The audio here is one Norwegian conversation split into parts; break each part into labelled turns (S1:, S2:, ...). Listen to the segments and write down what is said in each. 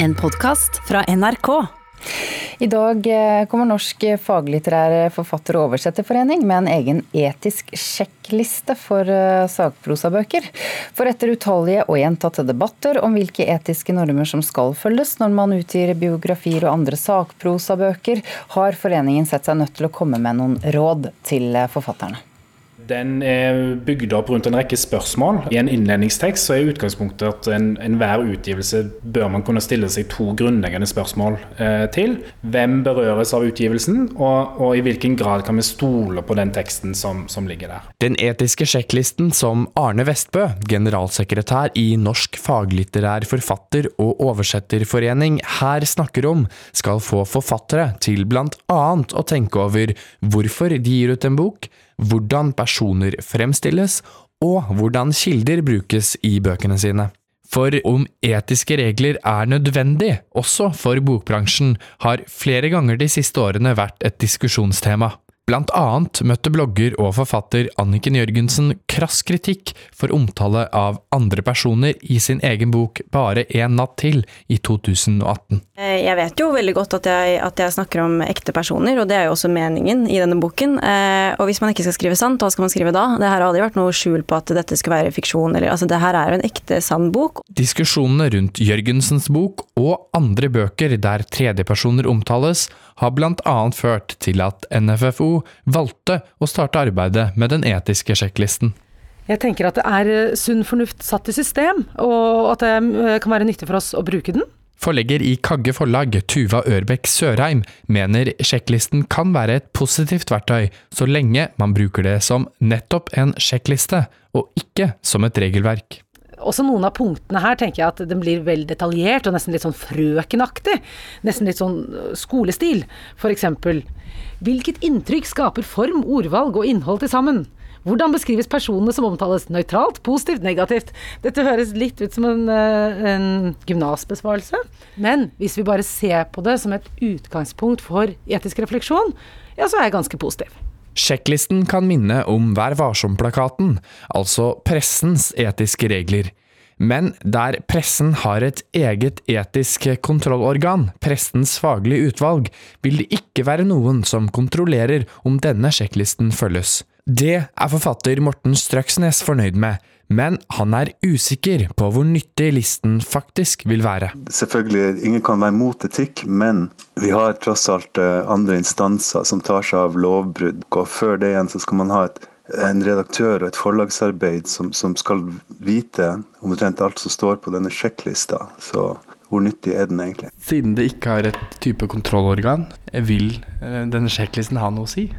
S1: En podkast fra NRK.
S2: I dag eh, kommer Norsk faglitterær forfatter- og oversetterforening med en egen etisk sjekkliste for eh, sakprosabøker. For etter utallige og gjentatte debatter om hvilke etiske normer som skal følges når man utgir biografier og andre sakprosabøker, har foreningen sett seg nødt til å komme med noen råd til eh, forfatterne.
S3: Den er bygd opp rundt en rekke spørsmål. I en innledningstekst så er utgangspunktet at enhver en utgivelse bør man kunne stille seg to grunnleggende spørsmål eh, til. Hvem berøres av utgivelsen, og, og, i hvilken grad kan vi stole på den teksten som, som ligger der.
S4: Den etiske sjekklisten som Arne Vestbø, generalsekretær i Norsk faglitterær forfatter- og oversetterforening, her snakker om, skal få forfattere til annet å tenke over hvorfor de gir ut en bok, hvordan personer fremstilles, og hvordan kilder brukes i bøkene sine. For om etiske regler er nødvendig, også for bokbransjen, har flere ganger de siste årene vært et diskusjonstema. Blant annet møtte blogger og forfatter Anniken Jørgensen krass kritikk for omtale av andre personer i sin egen bok Bare en natt til i 2018.
S5: Eh, jeg vet jo veldig godt at jeg, at jeg, snakker om ekte personer, og det er jo også meningen i denne boken. Eh, og hvis man ikke skal skrive sant, hva skal man skrive da? Det her har aldri vært noe skjul på at dette skal være fiksjon, eller altså det her er jo en ekte sann bok.
S4: Diskusjonene rundt Jørgensens bok og andre bøker der tredjepersoner omtales, har blant annet ført til at NFFO valgte å starte arbeidet med den etiske sjekklisten.
S6: Jeg tenker at det er eh, sunn fornuft satt i system, og at det eh, kan være nyttig for oss å bruke den.
S4: Forlegger i Kagge forlag, Tuva Ørbekk Sørheim, mener sjekklisten kan være et positivt verktøy, så lenge man bruker det som nettopp en sjekkliste, og ikke som et regelverk
S6: også noen av punktene her tenker jeg at den blir vel detaljert og nesten litt sånn frøkenaktig. Nesten litt sånn øh, skolestil. Eksempel Hvilket inntrykk skaper form, ordvalg og innhold til sammen? Hvordan beskrives personene som omtales nøytralt, positivt, negativt? Dette høres litt ut som en, øh, en gymnasbesvarelse. Men hvis vi bare ser på det som et utgangspunkt for etisk refleksjon, ja, så er jeg ganske positiv.
S4: Sjekklisten kan minne om Vær varsom-plakaten, altså pressens etiske regler. Men der pressen har et eget etisk kontrollorgan, Pressens faglige utvalg, vil det ikke være noen som kontrollerer om denne sjekklisten følges. Det er forfatter Morten Strøksnes fornøyd med, men han er usikker på hvor nyttig listen faktisk vil være.
S7: Selvfølgelig, ingen kan være mot etikk, men vi har tross alt eh, andre instanser som tar seg av lovbrudd. Og før det igjen så skal man ha et, en redaktør og et forlagsarbeid som, som skal vite omtrent alt som står på denne sjekklista. Så hvor nyttig er den egentlig?
S4: Siden det ikke har et type kontrollorgan, vil eh, denne sjekklisten ha noe å si?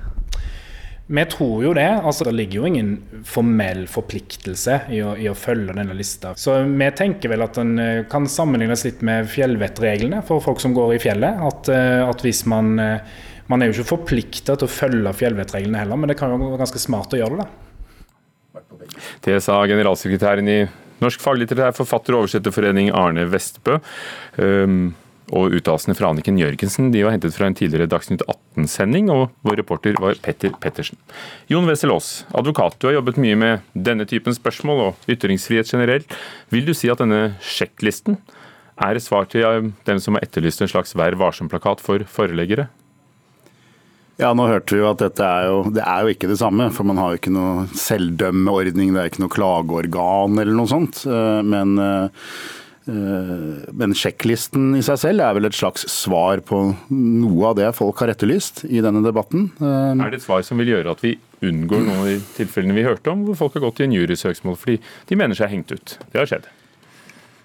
S3: Vi tror jo det. altså Det ligger jo ingen formell forpliktelse i å, i å, følge denne lista. Så vi tenker vel at den eh, kan sammenlignes litt med fjellvettreglene for folk som går i fjellet. At, eh, at hvis man eh, Man er jo ikke forplikta til å følge fjellvettreglene heller, men det kan jo være ganske smart å gjøre det, da.
S8: Det sa generalsekretæren i Norsk faglitterær forfatter- og oversetterforening Arne Vestbø. Um, og uttalelsene fra Anniken Jørgensen de var hentet fra en tidligere Dagsnytt 18-sending, og vår reporter var Petter Pettersen. Jon Wessel Aas, advokat, du har jobbet mye med denne typen spørsmål og ytringsfrihet generelt. Vil du si at denne sjekklisten er et svar til dem som har etterlyst en slags Vær varsom-plakat for foreleggere?
S9: Ja, nå hørte vi jo at dette er jo, det er jo ikke det samme. For man har jo ikke noe selvdømmeordning, det er ikke noe klageorgan eller noe sånt. Eh, men eh, Eh, men sjekklisten i seg selv er vel et slags svar på noe av det folk har etterlyst i denne debatten.
S8: Eh, er det et svar som vil gjøre at vi unngår noen av de tilfellene vi hørte om, hvor folk har gått i en jurysøksmål fordi de mener seg hengt ut? Det har skjedd.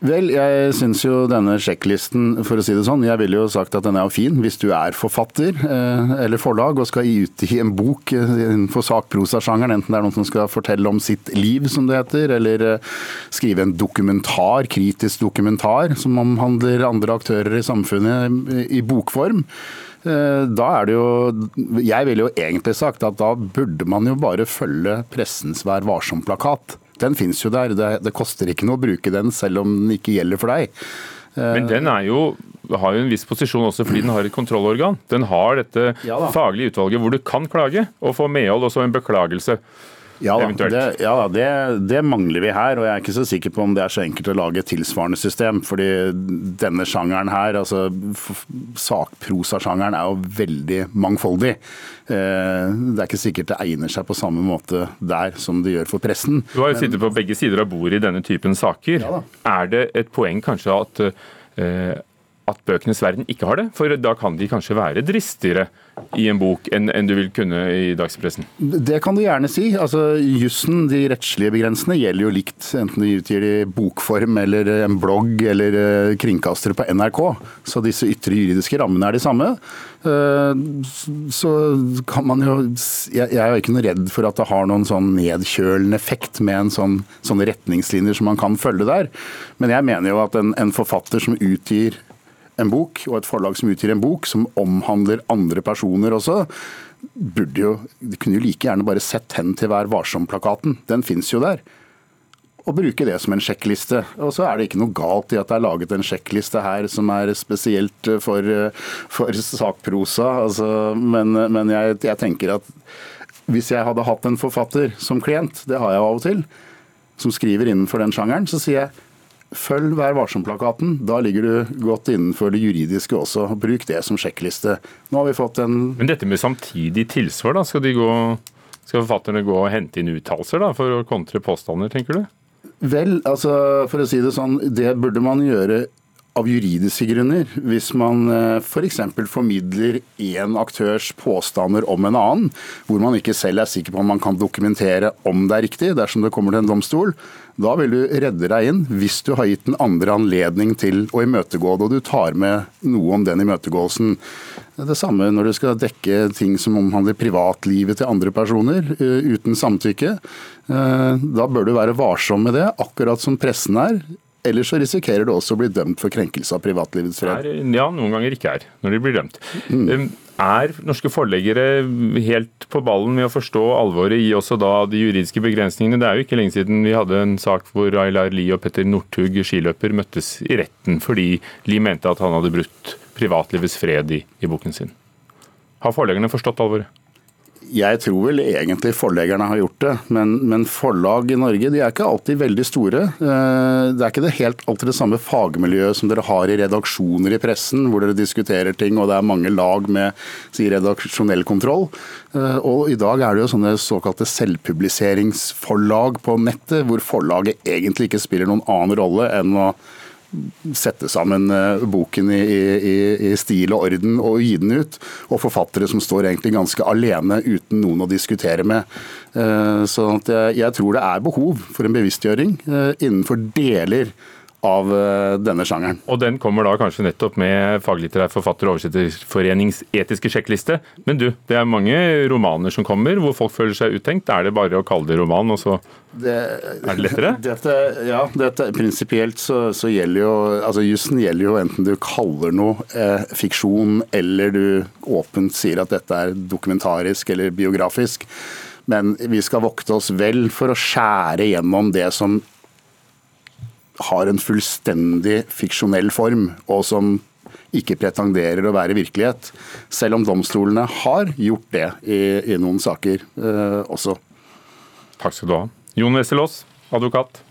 S9: Vel, jeg syns jo denne sjekklisten, for å si det sånn, jeg ville jo sagt at den er jo fin hvis du er forfatter eh, eller forlag og skal utgi en bok eh, innenfor sakprosasjangeren, enten det er noen som skal fortelle om sitt liv, som det heter, eller eh, skrive en dokumentar, kritisk dokumentar, som omhandler andre aktører i samfunnet i bokform. Da er det jo Jeg ville jo egentlig sagt at da burde man jo bare følge pressens Vær varsom-plakat. Den finnes jo der. Det, det, koster ikke noe å bruke den, selv om den ikke gjelder for deg.
S8: Men den er jo, har jo en viss posisjon også fordi den har et kontrollorgan. Den har dette ja faglige utvalget hvor du kan klage og få medhold og så en beklagelse.
S9: Ja,
S8: eventuelt?
S9: det, ja det, det mangler vi her, og jeg er ikke så sikker på om det er så enkelt å lage et tilsvarende system. fordi denne sjangeren her, altså sakprosasjangeren, er jo veldig mangfoldig. Eh, Det er ikke sikkert det egner seg på samme måte der som det gjør for pressen.
S8: Du har jo sittet på begge sider av bordet i denne typen saker.
S9: Ja
S8: er det et poeng kanskje at, eh, at bøkenes verden ikke har det? For da kan de kanskje være dristigere i en bok enn, en du vil kunne i dagspressen?
S9: Det kan du gjerne si. Altså, Jussen, de rettslige begrensene, gjelder jo likt enten du utgir det i bokform eller en blogg eller eh, kringkastere på NRK. Så disse ytre juridiske rammene er de samme. Eh, Så kan man jo jeg er jo ikke noe redd for at det har noen sånn nedkjølende effekt med en sånn, sånne retningslinjer som man kan følge der. Men jeg mener jo at en, en forfatter som utgir en bok, og et forlag som utgir en bok som omhandler andre personer også, burde jo, de kunne jo like gjerne bare sett hen til Vær varsom-plakaten. Den fins jo der. Og bruke det som en sjekkliste. Og så er det ikke noe galt i at det er laget en sjekkliste her som er spesielt for, for sakprosa. Altså, men men jeg, jeg tenker at hvis jeg hadde hatt en forfatter som klient, det har jeg av og til, som skriver innenfor den sjangeren, så sier jeg følg Vær varsom-plakaten. Da ligger du godt innenfor det juridiske også. Bruk det som sjekkliste. Nå har vi fått en
S8: Men dette med samtidig tilsvar, da, skal, de gå, skal forfatterne gå og hente inn uttalelser for å kontre påstander, tenker du?
S9: Vel, altså for å si det sånn, det burde man gjøre av juridiske grunner. Hvis man f.eks. For formidler én aktørs påstander om en annen, hvor man ikke selv er sikker på om man kan dokumentere om det er riktig, dersom det kommer til en domstol, da vil du redde deg inn hvis du har gitt den andre anledning til å imøtegå det, og du tar med noe om den imøtegåelsen. Det det samme når du skal dekke ting som omhandler privatlivet til andre personer eh, uten samtykke. Eh, Da bør du være varsom med det, akkurat som pressen er. Ellers så risikerer du også å bli dømt for krenkelse av privatlivets fred.
S8: Er, ja, noen ganger ikke er, når de blir dømt. Mm. Er norske forleggere helt på ballen med å forstå alvoret i også da de juridiske begrensningene? Det er jo ikke lenge siden vi hadde en sak hvor Aylar Lie og Petter Northug, skiløper, møttes i retten fordi Lie mente at han hadde brutt privatlivets fred i, i boken sin. Har forleggerne forstått alvoret?
S9: Jeg tror vel egentlig forleggerne har gjort det, men, men forlag i Norge de er ikke alltid veldig store. Eh, Det er ikke det helt alltid det samme fagmiljøet som dere har i redaksjoner i pressen, hvor dere diskuterer ting og det er mange lag med si, redaksjonell kontroll. Eh, Og i dag er det jo sånne såkalte selvpubliseringsforlag på nettet, hvor forlaget egentlig ikke spiller noen annen rolle enn å sette sammen eh, boken i, i, i stil og orden og gi den ut. Og forfattere som står egentlig ganske alene uten noen å diskutere med. Eh, Så jeg, jeg tror det er behov for en bevisstgjøring eh, innenfor deler av denne sjangeren.
S8: Og den kommer da kanskje nettopp med Faglitterær forfatter- og oversetterforenings etiske sjekkliste. Men du, det er mange romaner som kommer hvor folk føler seg uttenkt. Er det bare å kalle det roman, og så
S9: Det,
S8: er det lettere?
S9: Dette, ja, dette, prinsipielt så, så gjelder jo altså Jussen gjelder jo enten du kaller noe eh, fiksjon eller du åpent sier at dette er dokumentarisk eller biografisk. Men vi skal vokte oss vel for å skjære gjennom det som har en fullstendig fiksjonell form, og som ikke pretenderer å være virkelighet. Selv om domstolene har gjort det i, i noen saker eh, også.
S8: Takk skal du ha. Jon Wesselås, advokat.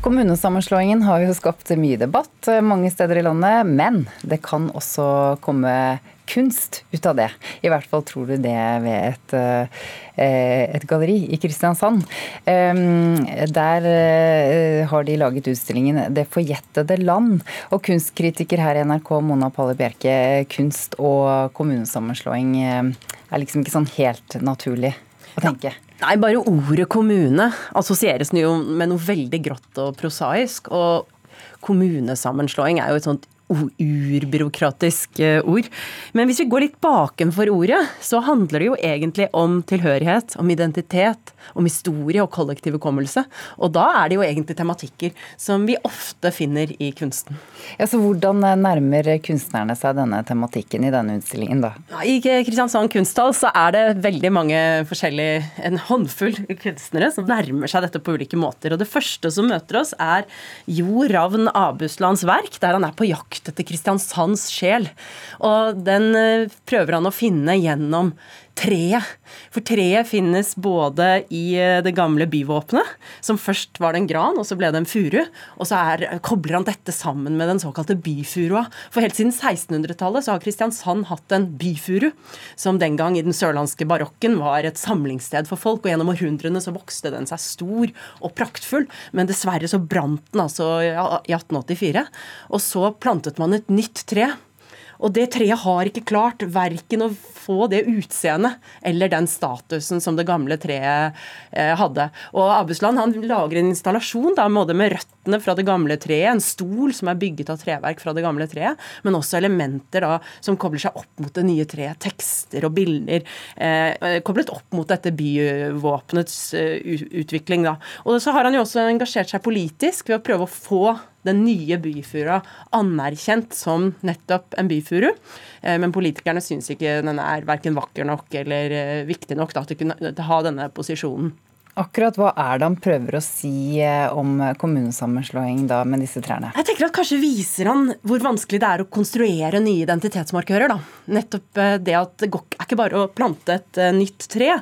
S2: Kommunesammenslåingen har jo skapt mye debatt eh, mange steder i landet, men det kan også komme kunst ut av det. I hvert fall tror du det ved et, eh, et galleri i Kristiansand. Um, Der eh, har de laget utstillingen 'Det forjettede land'. Og kunstkritiker her i NRK, Mona Palle Bjerke, kunst og kommunesammenslåing eh, er liksom ikke sånn helt naturlig å tenke.
S10: Nei, bare ordet kommune assosieres med noe veldig grått og prosaisk. Og kommunesammenslåing er jo et sånt urbyråkratisk eh, ord. Men hvis vi går litt bakenfor ordet, så handler det jo egentlig om tilhørighet, om identitet, om historie og kollektiv hukommelse. Og da er det jo egentlig tematikker som vi ofte finner i kunsten.
S2: Ja, så Hvordan nærmer kunstnerne seg denne tematikken i denne utstillingen, da?
S10: I Kristiansand kunsthall så er det veldig mange forskjellige, en håndfull kunstnere som nærmer seg dette på ulike måter. Og det første som møter oss er Jo Ravn Abuslands verk, der han er på jakt jakt etter Kristiansands sjel. Og den prøver han å finne gjennom treet. For treet finnes både i eh, det gamle byvåpenet, som først var det en gran, og så ble det en furu. Og så er, kobler han dette sammen med den såkalte byfurua. For helt siden 1600-tallet så har Kristiansand hatt en byfuru, som den gang i den sørlandske barokken var et samlingssted for folk. Og gjennom århundrene så vokste den seg stor og praktfull, men dessverre så brant den altså i 1884. Og så plantet man et nytt tre. Og det treet har ikke klart verken å få det utseendet eller den statusen som det gamle treet eh, hadde. Og Abusland han lager en installasjon da, både med røttene fra det gamle treet, en stol som er bygget av treverk fra det gamle treet, men også elementer da, som kobler seg opp mot det nye treet. Tekster og bilder eh, koblet opp mot dette byvåpenets uh, utvikling. Da. Og så har han jo også engasjert seg politisk ved å prøve å få den nye byfura anerkjent som nettopp en byfuru. Eh, men politikerne syns ikke den er verken vakker nok eller eh, viktig nok da, til å kunne ha denne posisjonen.
S2: Akkurat hva er det han prøver å si eh, om kommunesammenslåing da med disse trærne?
S10: Jeg tenker at Kanskje viser han hvor vanskelig det er å konstruere nye identitetsmarkører. da. Nettopp det at det er ikke bare å plante et nytt tre.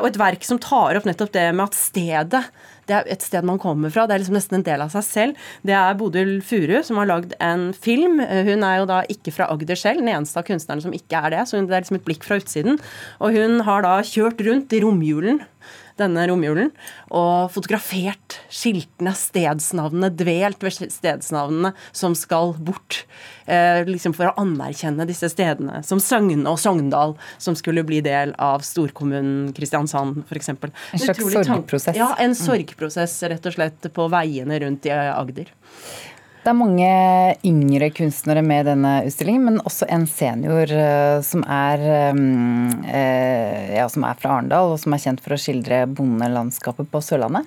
S10: Og et verk som tar opp nettopp det med at stedet det er et sted man kommer fra. Det er liksom nesten en del av seg selv. Det er Bodil Furu som har lagd en film. Hun er jo da ikke fra Agder selv, den eneste av kunstnerne som ikke er det. Så det er liksom et blikk fra utsiden. Og hun har da kjørt rundt i romjulen denne romjulen og fotografert skiltene, stedsnavnene, dvelt ved stedsnavnene som skal bort. Eh, liksom for å anerkjenne disse stedene, som Søgne og Sogndal, som skulle bli del av storkommunen Kristiansand f.eks.
S2: En slags sorgprosess?
S10: Ja, en sorgprosess rett og slett på veiene rundt i Agder.
S2: Det er mange yngre kunstnere med denne utstillingen, men også en senior eh, som er, eh, ja, som er fra Arendal, og som er kjent for å skildre bondelandskapet på Sørlandet.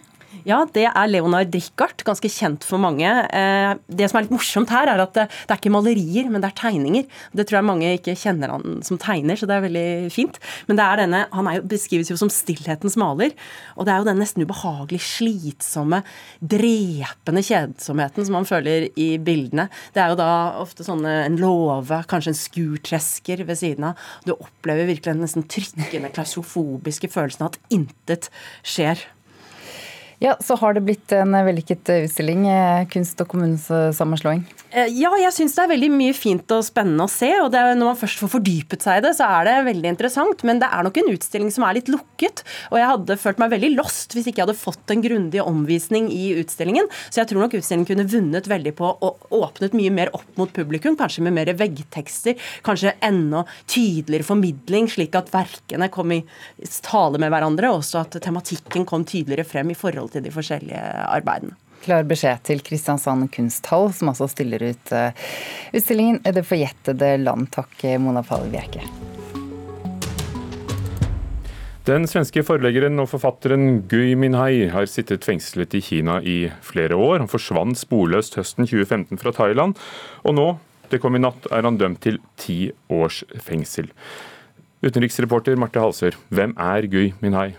S10: Ja, det er Leonard Richard, ganske kjent for mange. Eh, det som er litt morsomt her, er at det, er ikke malerier, men det er tegninger. Det tror jeg mange ikke kjenner han som tegner, så det er veldig fint. Men det er denne, han er jo, beskrives jo som stillhetens maler. Og det er jo den nesten ubehagelig slitsomme, drepende kjedsomheten som man føler i bildene. Det er jo da ofte sånne en låve, kanskje en skurtresker ved siden av. Du opplever virkelig den nesten trykkende, klaustrofobiske følelsen av at intet skjer.
S2: Ja, Så har det blitt en vellykket utstilling, eh, kunst og kommunesammenslåing?
S10: Eh, ja, jeg syns det er veldig mye fint og spennende å se. og er, Når man først får fordypet seg i det, så er det veldig interessant. Men det er nok en utstilling som er litt lukket. Og jeg hadde følt meg veldig lost hvis ikke jeg hadde fått en grundig omvisning i utstillingen. Så jeg tror nok utstillingen kunne vunnet veldig på å åpnet mye mer opp mot publikum. Kanskje med mer veggtekster, kanskje enda tydeligere formidling, slik at verkene kom i tale med hverandre, og også at tematikken kom tydeligere frem i forhold til de forskjellige arbeidene.
S2: Klar beskjed til Kristiansand kunsthall, som altså stiller ut eh, utstillingen 'Det forjettede land'. Takk, Mona Pahl Bjerke.
S8: Den svenske forleggeren og forfatteren Gui Minhai har sittet fengslet i Kina i flere år. Han forsvant sporløst høsten 2015 fra Thailand, og nå, det kom i natt, er han dømt til ti års fengsel. Utenriksreporter Marte Halser, hvem er Gui Minhai?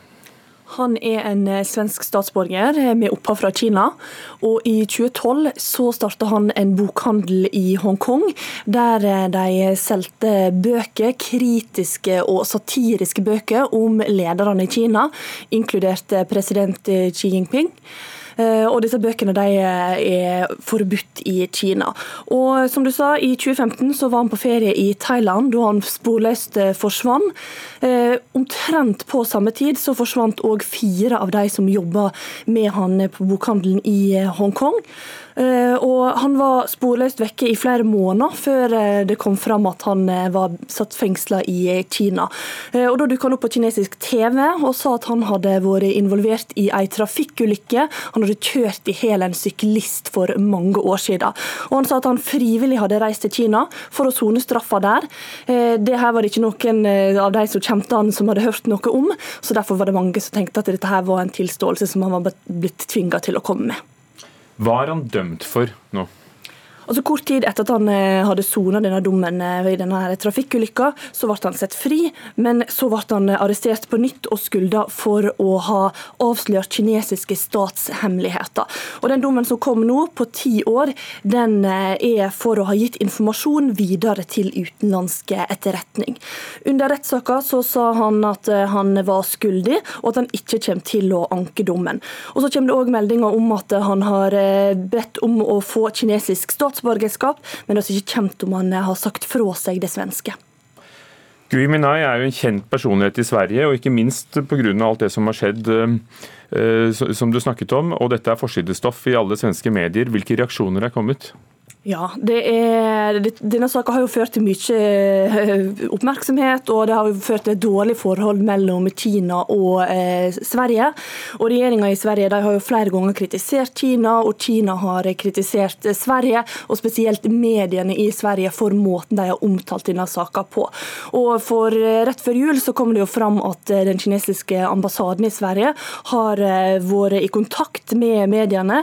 S11: Han er en eh, svensk statsborger eh, med opphav fra Kina. Og i 2012 så starta han en bokhandel i Hongkong, der eh, de solgte bøker, kritiske og satiriske bøker om lederne i Kina, inkludert president Xi Jinping. Eh, og disse bøkene de eh, er forbudt i Kina. Og som du sa, i 2015 så var han på ferie i Thailand da han sporløst eh, forsvant. Omtrent på samme tid så forsvant òg fire av de som jobba med han på bokhandelen i Hongkong. Eh, og han var sporløst vekke i flere måneder før eh, det kom fram at han eh, var satt fengsla i Kina. Og Da dukka han opp på kinesisk TV og sa at han hadde vært involvert i ei trafikkulykke. Han hadde kjørt i hjel en syklist for mange år siden. Og Han sa at han frivillig hadde reist til Kina for å sone straffa der. Det her var det ikke noen av de som kjente han som hadde hørt noe om, så derfor var det mange som tenkte at dette her var en tilståelse som han var blitt tvinga til å komme med.
S8: Hva er han dømt for nå?
S11: Altså Kort tid etter at han eh, hadde sona denne dommen eh, i denne trafikkulykka, så ble han sett fri, men så ble han eh, arrestert på nytt og skylda for å ha avslørt kinesiske statshemmeligheter. Og Den dommen som kom nå, på ti år, den er for å ha gitt informasjon videre til utenlandske etterretning. Under rettssaka så sa han at han var skyldig, og at han ikke kommer til å anke dommen. Og Så kommer det òg meldinger om at han har bedt om å få kinesisk statsborgerskap statsborgerskap, men det er ikke kjent om han har sagt fra seg det svenske.
S8: Gui Minai er jo en kjent personlighet i Sverige, og ikke minst pga. alt det som har skjedd eh, eh, som du snakket om. Og dette er forsidestoff i alle svenske medier. Hvilke reaksjoner er kommet?
S11: Ja, er, denne saka har jo ført til mye eh, oppmerksomhet, og det har jo ført til et dårlig forhold mellom Kina og eh, Sverige. Og Regjeringa i Sverige har jo flere ganger kritisert Kina, og Kina har kritisert Sverige, og spesielt mediene i Sverige for måten de har omtalt denne saka på. Og for eh, Rett før jul så kom det jo fram at eh, den kinesiske ambassaden i Sverige har vært i kontakt med mediene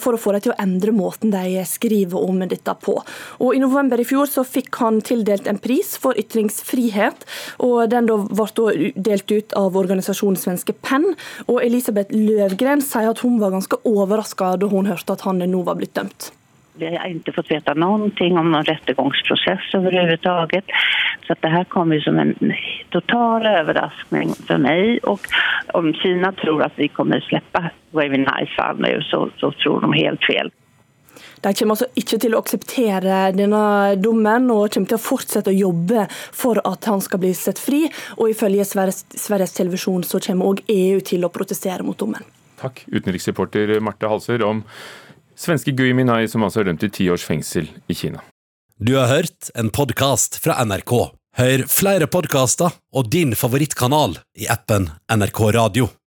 S11: for å få dem til å endre måten de skriver om om dette på. Og I november i fjor så fikk han tildelt en pris for ytringsfrihet. og Den ble delt ut av organisasjonen Svenske Penn. og Elisabeth Løvgren sier at hun var ganske overraska da hun hørte at han nå var blitt dømt.
S12: Vi har ikke fått vite noe om noen rettergangsprosess overhodet. Så det her kom som en total overraskning for meg. Og om Kina tror at vi kommer å slippe Wavy nå, så, så tror de helt feil.
S11: De kommer altså ikke til å akseptere denne dommen, og kommer til å fortsette å jobbe for at han skal bli sett fri. Og ifølge Sveriges, Sveriges Televisjon så kommer òg EU til å protestere mot dommen.
S8: Takk, utenriksreporter Marte Halser om svenske Gui Minai, som altså er dømt til ti års fengsel i Kina.
S13: Du har hørt en podkast fra NRK. Hør flere podkaster og din favorittkanal i appen NRK Radio.